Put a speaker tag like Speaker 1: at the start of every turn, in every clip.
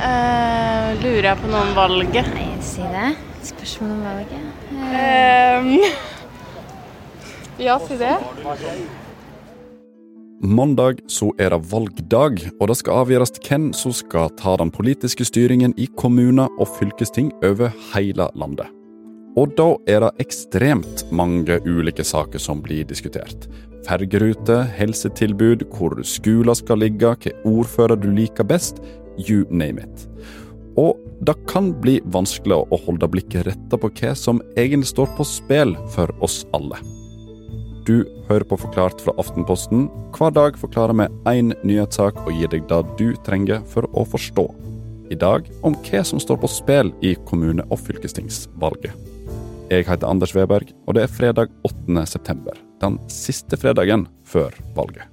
Speaker 1: Uh, lurer jeg på noe om valget?
Speaker 2: Nei, si det. Spørsmål om valget.
Speaker 1: Uh, ja, si det.
Speaker 3: Mandag så er det valgdag, og det skal avgjøres hvem som skal ta den politiske styringen i kommuner og fylkesting over hele landet. Og da er det ekstremt mange ulike saker som blir diskutert. Fergeruter, helsetilbud, hvor skoler skal ligge, hvilken ordfører du liker best, you name it. Og det kan bli vanskelig å holde blikket retta på hva som egentlig står på spill for oss alle. Du hører på Forklart fra Aftenposten. Hver dag forklarer vi én nyhetssak og gir deg det du trenger for å forstå. I dag om hva som står på spill i kommune- og fylkestingsvalget. Jeg heter Anders Weberg, og det er fredag 8. september. Den siste fredagen før valget.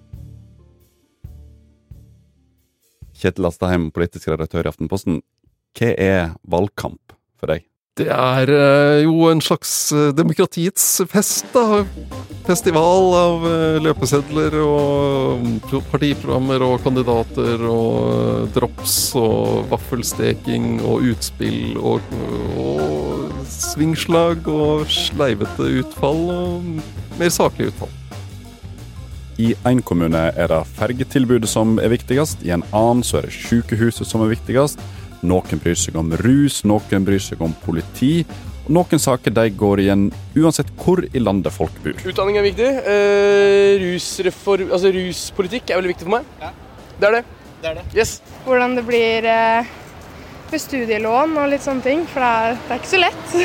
Speaker 3: Kjetil Astaheim, politisk redaktør i Aftenposten. Hva er valgkamp for deg?
Speaker 4: Det er eh, jo en slags eh, demokratiets fest, da. Festival av eh, løpesedler og mm, partiprogrammer og kandidater og drops og vaffelsteking og utspill og, og svingslag og sleivete utfall og mer saklig utfall.
Speaker 3: I én kommune er det fergetilbudet som er viktigst, i en annen så er det sykehuset som er viktigst. Noen bryr seg om rus, noen bryr seg om politi. Og noen saker de går igjen uansett hvor i landet folk bor.
Speaker 5: Utdanning er viktig. Eh, rusreform, altså ruspolitikk er veldig viktig for meg. Ja. Det er det.
Speaker 6: Det er det.
Speaker 5: Yes.
Speaker 1: Hvordan det blir eh, med studielån og litt sånne ting, for det er, det er ikke så lett.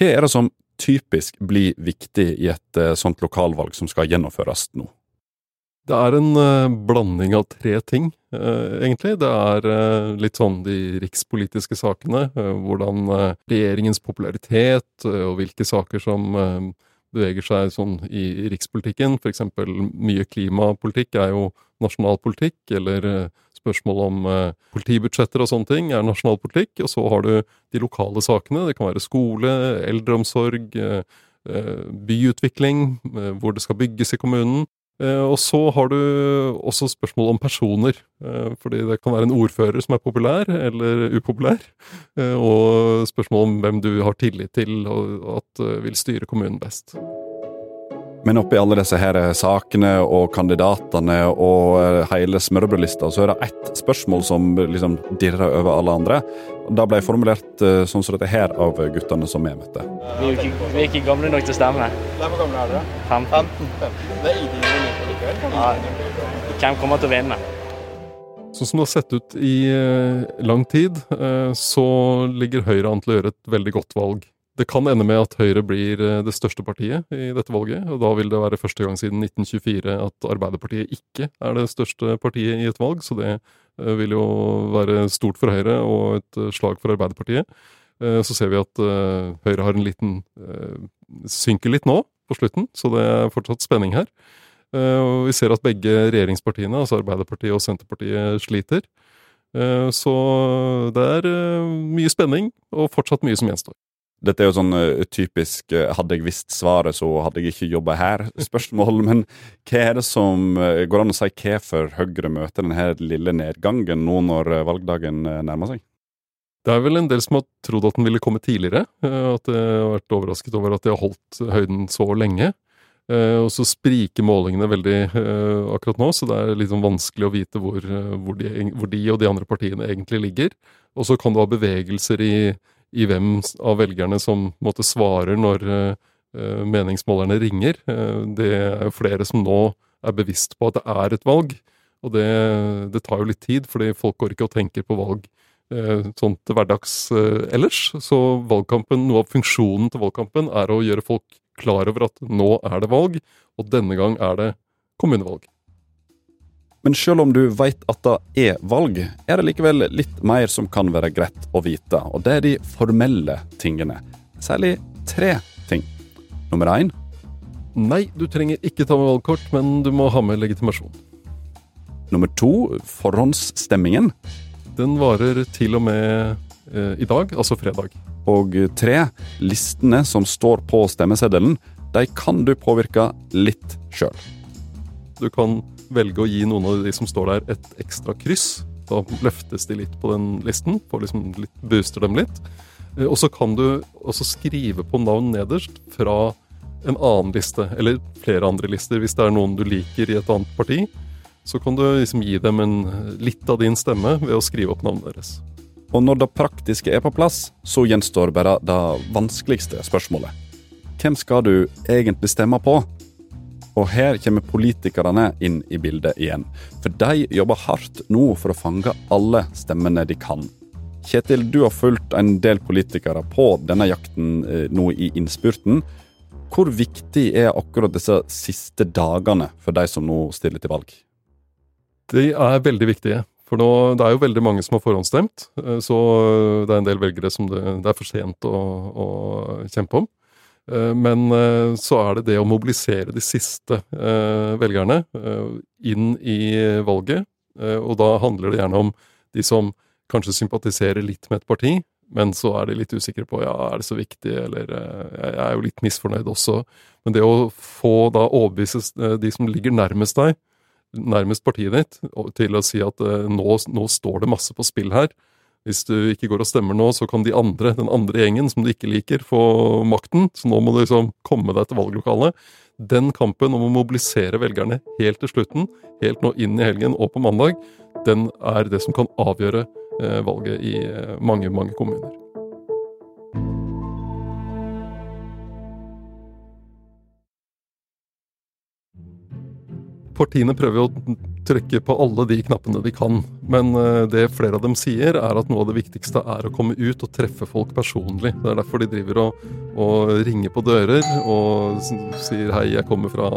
Speaker 3: Hva er det som typisk blir viktig i et uh, sånt lokalvalg som skal gjennomføres nå?
Speaker 4: Det er en uh, blanding av tre ting, uh, egentlig. Det er uh, litt sånn de rikspolitiske sakene. hvordan regjeringens popularitet og hvilke saker som beveger seg sånn i, i rikspolitikken. Eksempel mye klimapolitikk er jo nasjonal politikk, eller spørsmål om politibudsjetter og sånne ting er nasjonal politikk. Og så har du de lokale sakene. Det kan være skole, eldreomsorg, byutvikling, hvor det skal bygges i kommunen. Eh, og så har du også spørsmål om personer. Eh, fordi det kan være en ordfører som er populær eller upopulær. Eh, og spørsmål om hvem du har tillit til og at vil styre kommunen best.
Speaker 3: Men oppi alle disse her sakene og kandidatene og hele smørbrødlista, så er det ett spørsmål som liksom dirrer over alle andre. Det ble formulert sånn som dette her av guttene som vi møtte.
Speaker 7: Vi er ikke, vi er ikke gamle nok til å stemme.
Speaker 6: Hvor gamle er dere?
Speaker 7: 15.
Speaker 6: 15. Det er ID
Speaker 7: ja, hvem kommer til å vinne?
Speaker 4: Sånn som det har sett ut i eh, lang tid, eh, så ligger Høyre an til å gjøre et veldig godt valg. Det kan ende med at Høyre blir eh, det største partiet i dette valget. og Da vil det være første gang siden 1924 at Arbeiderpartiet ikke er det største partiet i et valg. Så det vil jo være stort for Høyre og et slag for Arbeiderpartiet. Så ser vi at Høyre har en liten synker litt nå på slutten, så det er fortsatt spenning her. Eh, og vi ser at begge regjeringspartiene, altså Arbeiderpartiet og Senterpartiet, sliter. Eh, så det er eh, mye spenning, og fortsatt mye som gjenstår.
Speaker 3: Dette er jo sånn typisk 'hadde jeg visst svaret, så hadde jeg ikke jobba her'-spørsmål. Men hva er det som går an å si hvorfor Høyre møter denne lille nedgangen nå når valgdagen nærmer seg?
Speaker 4: Det er vel en del som har trodd at den ville komme tidligere. At de har vært overrasket over at de har holdt høyden så lenge. Og så spriker målingene veldig akkurat nå, så det er litt sånn vanskelig å vite hvor, hvor, de, hvor, de, og de andre partiene egentlig ligger. Og så kan du ha bevegelser i, i hvem av velgerne som måtte svarer når meningsmålerne ringer. det er jo flere som nå er bevisst på at det er et valg. Og det, det tar jo litt tid, fordi folk går ikke og tenker på valg sånn til hverdags ellers. Så valgkampen, noe av funksjonen til valgkampen er å gjøre folk klar over at nå er det valg, og denne gang er det kommunevalg.
Speaker 3: Men selv om du veit at det er valg, er det likevel litt mer som kan være greit å vite, og det er de formelle tingene. Særlig tre ting. Nummer én
Speaker 4: Nei, du trenger ikke ta med valgkort, men du må ha med legitimasjon.
Speaker 3: Nummer to forhåndsstemmingen.
Speaker 4: Den varer til og med eh, i dag, altså fredag.
Speaker 3: Og tre, listene som står på stemmeseddelen, de kan du påvirke litt sjøl.
Speaker 4: Du kan velge å gi noen av de som står der, et ekstra kryss. Da løftes de litt på den listen, får liksom litt, booster dem litt. Eh, og så kan du også skrive på navn nederst fra en annen liste, eller flere andre lister, hvis det er noen du liker i et annet parti. Så kan du liksom gi dem en, litt av din stemme ved å skrive opp navnet deres.
Speaker 3: Og når det praktiske er på plass, så gjenstår bare det vanskeligste spørsmålet. Hvem skal du egentlig stemme på? Og her kommer politikerne inn i bildet igjen. For de jobber hardt nå for å fange alle stemmene de kan. Kjetil, du har fulgt en del politikere på denne jakten eh, nå i innspurten. Hvor viktig er akkurat disse siste dagene for de som nå stiller til valg?
Speaker 4: De er veldig viktige. For nå, det er jo veldig mange som har forhåndsstemt, eh, så det er en del velgere som det, det er for sent å, å, kjempe om. Eh, men eh, så er det det å mobilisere de siste velgerne inn i valget. Og da handler det gjerne om de som kanskje sympatiserer litt med et parti, men så er de litt usikre på ja, er det så viktig, eller jeg er jo litt misfornøyd også. Men det å få da overbevise de som ligger nærmest deg, nærmest partiet ditt til å si at nå, nå, står det masse på spill her. Hvis du ikke går og stemmer nå, så kan de andre, den andre gjengen som du ikke liker, få makten. Så nå må du liksom komme deg til valglokalet. Den kampen om å mobilisere velgerne helt til slutten, helt nå inn i helgen og på mandag, den er det som kan avgjøre uh, valget i uh, mange, mange kommuner. Partiene prøver å trykke på alle de knappene de kan. Men eh, det flere av dem sier, er at noe av det viktigste er å komme ut og treffe folk personlig. Det er derfor de driver og, og ringer på dører og sier 'hei, jeg kommer fra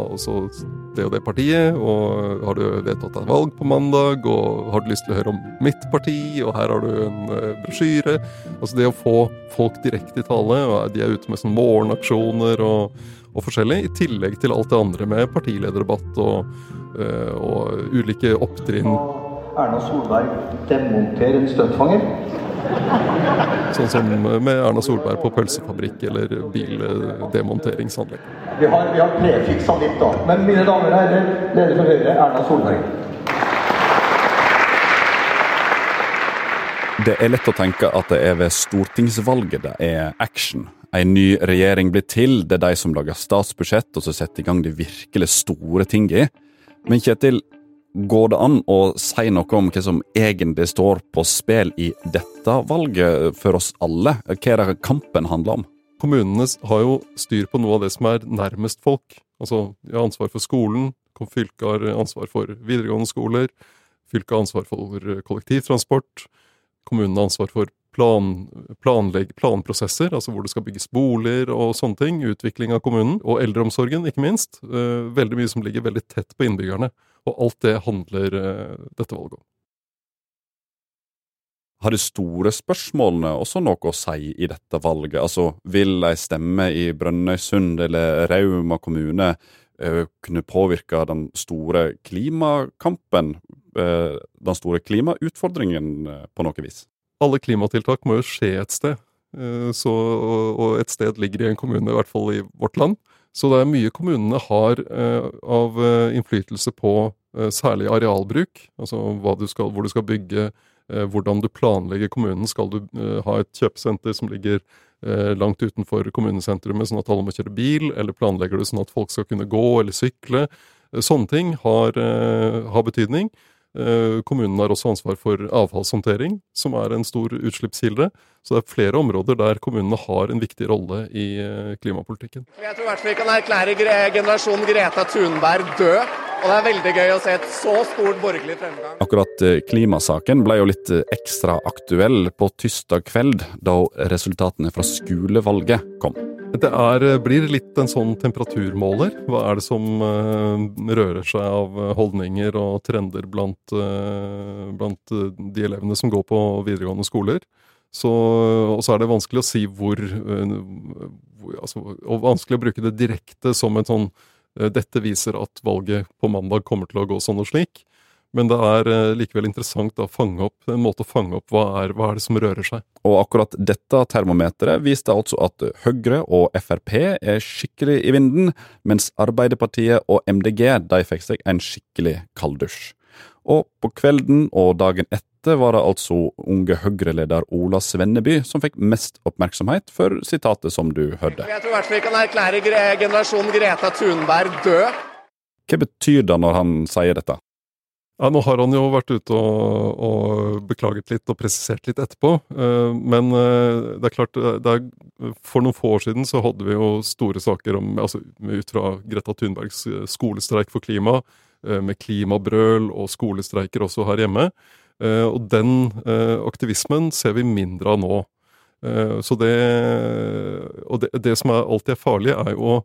Speaker 4: det og det partiet', og 'har du vedtatt deg valg på mandag', og 'har du lyst til å høre om mitt parti', og 'her har du en uh, brosjyre'. Altså det å få folk direkte i tale, og de er ute med sånn morgenaksjoner og og forskjellig, i tillegg til alt det andre med partilederdebatt og, eh, og ulike opptrinn.
Speaker 8: Erna Solberg demonterer en støtfanger.
Speaker 4: Sånn som med Erna Solberg på pølsefabrikk eller bildemonteringsanlegg.
Speaker 8: Vi har, vi har prefiksa litt, da. Men mine damer og herrer, leder for Høyre, Erna Solberg.
Speaker 3: Det er lett å tenke at det er ved stortingsvalget det er action. En ny regjering blir til, det er de som lager statsbudsjett og så setter i gang de virkelig store tingene. Men Kjetil, går det an å si noe om hva som egentlig står på spill i dette valget for oss alle? Hva er det kampen handler om?
Speaker 4: Kommunene har jo styr på noe av det som er nærmest folk. Altså, de har ansvar for skolen, fylket har ansvar for videregående skoler, fylket har ansvar for kollektivtransport, kommunene har ansvar for plan, planlegg, planprosesser, altså hvor det skal bygges boliger og sånne ting. Utvikling av kommunen. Og eldreomsorgen, ikke minst. Eh, veldig mye som ligger veldig tett på innbyggerne. Og alt det handler eh, dette valget om.
Speaker 3: Har de store spørsmålene også noe å si i dette valget? Altså, vil ei stemme i Brønnøysund eller Rauma kommune uh, kunne påvirke den store klimakampen? Den store klimautfordringen på noe vis?
Speaker 4: Alle klimatiltak må jo skje et sted. Eh, så, og et sted ligger i en kommune, i hvert fall i vårt land. Så det er mye kommunene har eh, av eh, innflytelse på særlig arealbruk. Altså du skal, hvor du skal bygge, hvordan du planlegger kommunen. Skal du ha et kjøpesenter som ligger langt utenfor kommunesentrumet, sånn at alle må kjøre bil, eller planlegger du sånn at folk skal kunne gå eller sykle? Sånne ting har, har betydning. Eh, kommunen har også ansvar for avfallshåndtering, som er en stor utslippskilde. Så det er flere områder der kommunene har en viktig rolle i eh, klimapolitikken.
Speaker 9: Jeg tror i hvert fall vi kan erklære generasjon Greta Thunberg død. Og det er veldig gøy å se et så stort borgerlig fremgang.
Speaker 3: Akkurat eh, klimasaken ble jo litt ekstra aktuell på tirsdag kveld, da resultatene fra skolevalget kom.
Speaker 4: Det er, eh, blir litt en sånn temperaturmåler. Hva er det som uh, rører seg av eh, holdninger og trender blant, blant de elevene som går på videregående skoler? Og så er det vanskelig å si hvor altså, Og vanskelig å bruke det direkte som en sånn Dette viser at valget på mandag kommer til å gå sånn og slik. Men det er eh, likevel interessant å fange opp, en måte å fange opp hva er, hva er det som rører seg.
Speaker 3: Og akkurat dette termometeret viste altså at Høyre og Frp er skikkelig i vinden, mens Arbeiderpartiet og MDG de fikk seg en skikkelig kalddusj. Og på kvelden og dagen etter var det altså unge Høyre-leder Ola Svenneby som fikk mest oppmerksomhet for sitatet som du hørte.
Speaker 9: Jeg tror i hvert fall vi kan erklære generasjonen Greta Thunberg død.
Speaker 3: Hva betyr det når han sier dette?
Speaker 4: Ja, Nå har han jo vært ute og, og beklaget litt og presisert litt etterpå. eh, Men eh, det er klart, eh, det er, for noen få år siden så hadde vi jo store saker om, altså ut fra Greta Thunbergs skolestreik for klima, med klimabrøl og skolestreiker også her hjemme. Og den aktivismen ser vi mindre av nå. Så det, og det, det som er alltid er farlig, er jo å,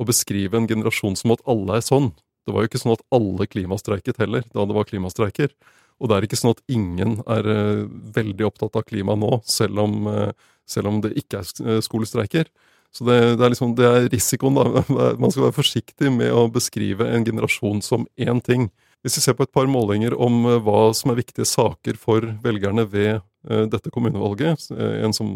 Speaker 4: å beskrive en generasjon som at alle er sånn. Det var jo ikke sånn at alle klimastreiket heller, da det var klimastreiker. Og det er ikke sånn at ingen er eh, veldig opptatt av klima nå, selv om, eh, selv om det ikke er eh, skolestreiker. Så det, det, er liksom, det er risikoen, da. Man skal være forsiktig med å beskrive en generasjon som én ting. Hvis vi ser på et par målinger om hva som er viktige saker for velgerne ved dette kommunevalget, en som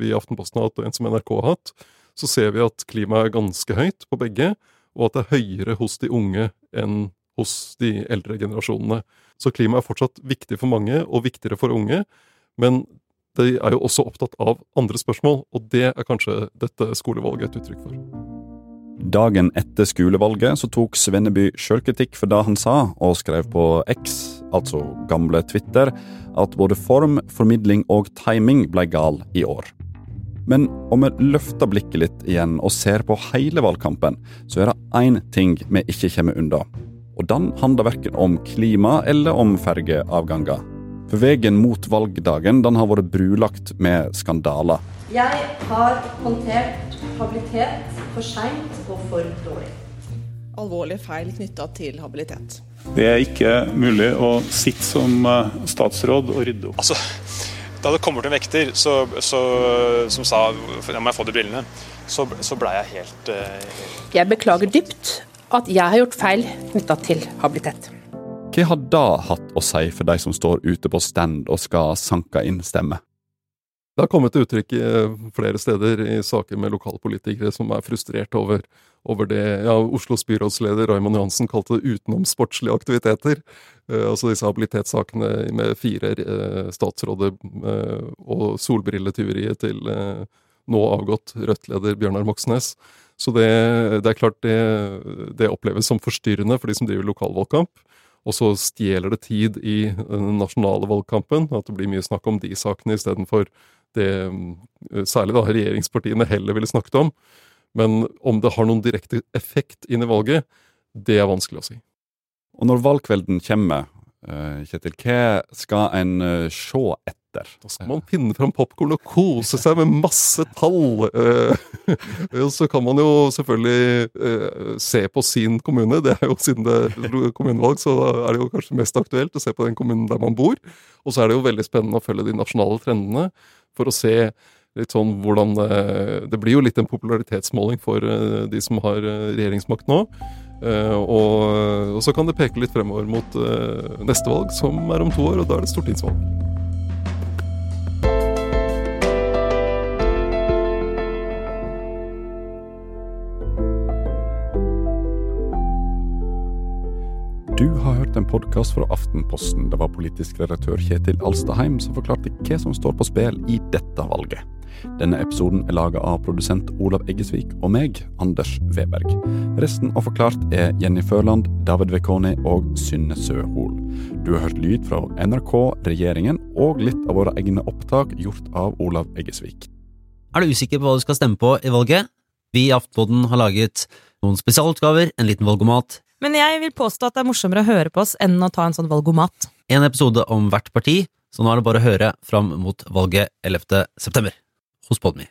Speaker 4: vi i Aftenposten har hatt, og en som NRK har hatt, så ser vi at klimaet er ganske høyt på begge, og at det er høyere hos de unge enn hos de eldre generasjonene. Så klima er fortsatt viktig for mange, og viktigere for unge, men de er jo også opptatt av andre spørsmål, og det er kanskje dette skolevalget et uttrykk for.
Speaker 3: Dagen etter skolevalget så tok Svenneby sjølkritikk for det han sa, og skrev på X, altså gamle Twitter, at både form, formidling og timing ble gal i år. Men om vi løfter blikket litt igjen og ser på hele valgkampen, så er det én ting vi ikke kommer unna. Og den handler verken om klima eller om fergeavganger. For veien mot valgdagen den har vært brulagt med skandaler.
Speaker 10: Jeg har håndtert habilitet for seint og for dårlig.
Speaker 11: Alvorlige feil knytta til habilitet.
Speaker 12: Det er ikke mulig å sitte som eh, statsråd og rydde opp.
Speaker 13: Altså, da det kommer til en vekter så, så, som sa ja, må jeg få de brillene, så, så blei jeg helt, eh, helt
Speaker 14: Jeg beklager dypt at jeg har gjort feil knytta til habilitet.
Speaker 3: Hva har det hatt å si for de som står ute på stand og skal sanke inn stemme?
Speaker 4: Det har kommet til uttrykk eh, flere steder i saker med lokalpolitikere som er frustrert over, over det ja, Oslos byrådsleder Raymond Johansen kalte det utenomsportslige aktiviteter. Eh, altså disse habilitetssakene med fire eh, statsråder eh, og solbrilletyveriet til nå avgått Rødt-leder Bjørnar Moxnes. Så det, det er klart det, det oppleves som forstyrrende for de som driver lokalvalgkamp. Og så stjeler det tid i den nasjonale valgkampen, at det blir mye snakk om de sakene istedenfor det særlig da regjeringspartiene heller ville snakket om. Men om det har noen direkte effekt inn i valget, det er vanskelig å si.
Speaker 3: Og når valgkvelden kommer, eh, Kjetil, hva skal en eh, se etter?
Speaker 4: Da skal man finne fram popkorn og kose seg med masse tall. Eh, så kan man jo selvfølgelig se på sin kommune. Det er jo Siden det er kommunevalg, så er det jo kanskje mest aktuelt å se på den kommunen der man bor. Og så er det jo veldig spennende å følge de nasjonale trendene for å se litt sånn hvordan det, Det blir jo litt en popularitetsmåling for eh, de som har eh, regjeringsmakt nå. Eh, og, og så kan det peke litt fremover mot neste valg, som er om to år, og da er det stortingsvalg.
Speaker 3: Du har hørt en podkast fra Aftenposten. Det var politisk redaktør Kjetil Alstaheim som forklarte hva som står på spill i dette valget. Denne episoden er laga av produsent Olav Eggesvik og meg, Anders Weberg. Resten av Forklart er Jenny Førland, David Vekoni og Synne Søhol. Du har hørt lyd fra NRK, regjeringen og litt av våre egne opptak gjort av Olav Eggesvik.
Speaker 15: Er du usikker på hva du skal stemme på i valget? Vi i Aftenpodden har laget noen spesialutgaver, en liten valgomat,
Speaker 16: Men jeg vil påstå at det er morsommere å høre på oss enn å ta en sånn valgomat.
Speaker 15: en episode om hvert parti, så nå er det bare å høre fram mot valget 11. september hos Podme.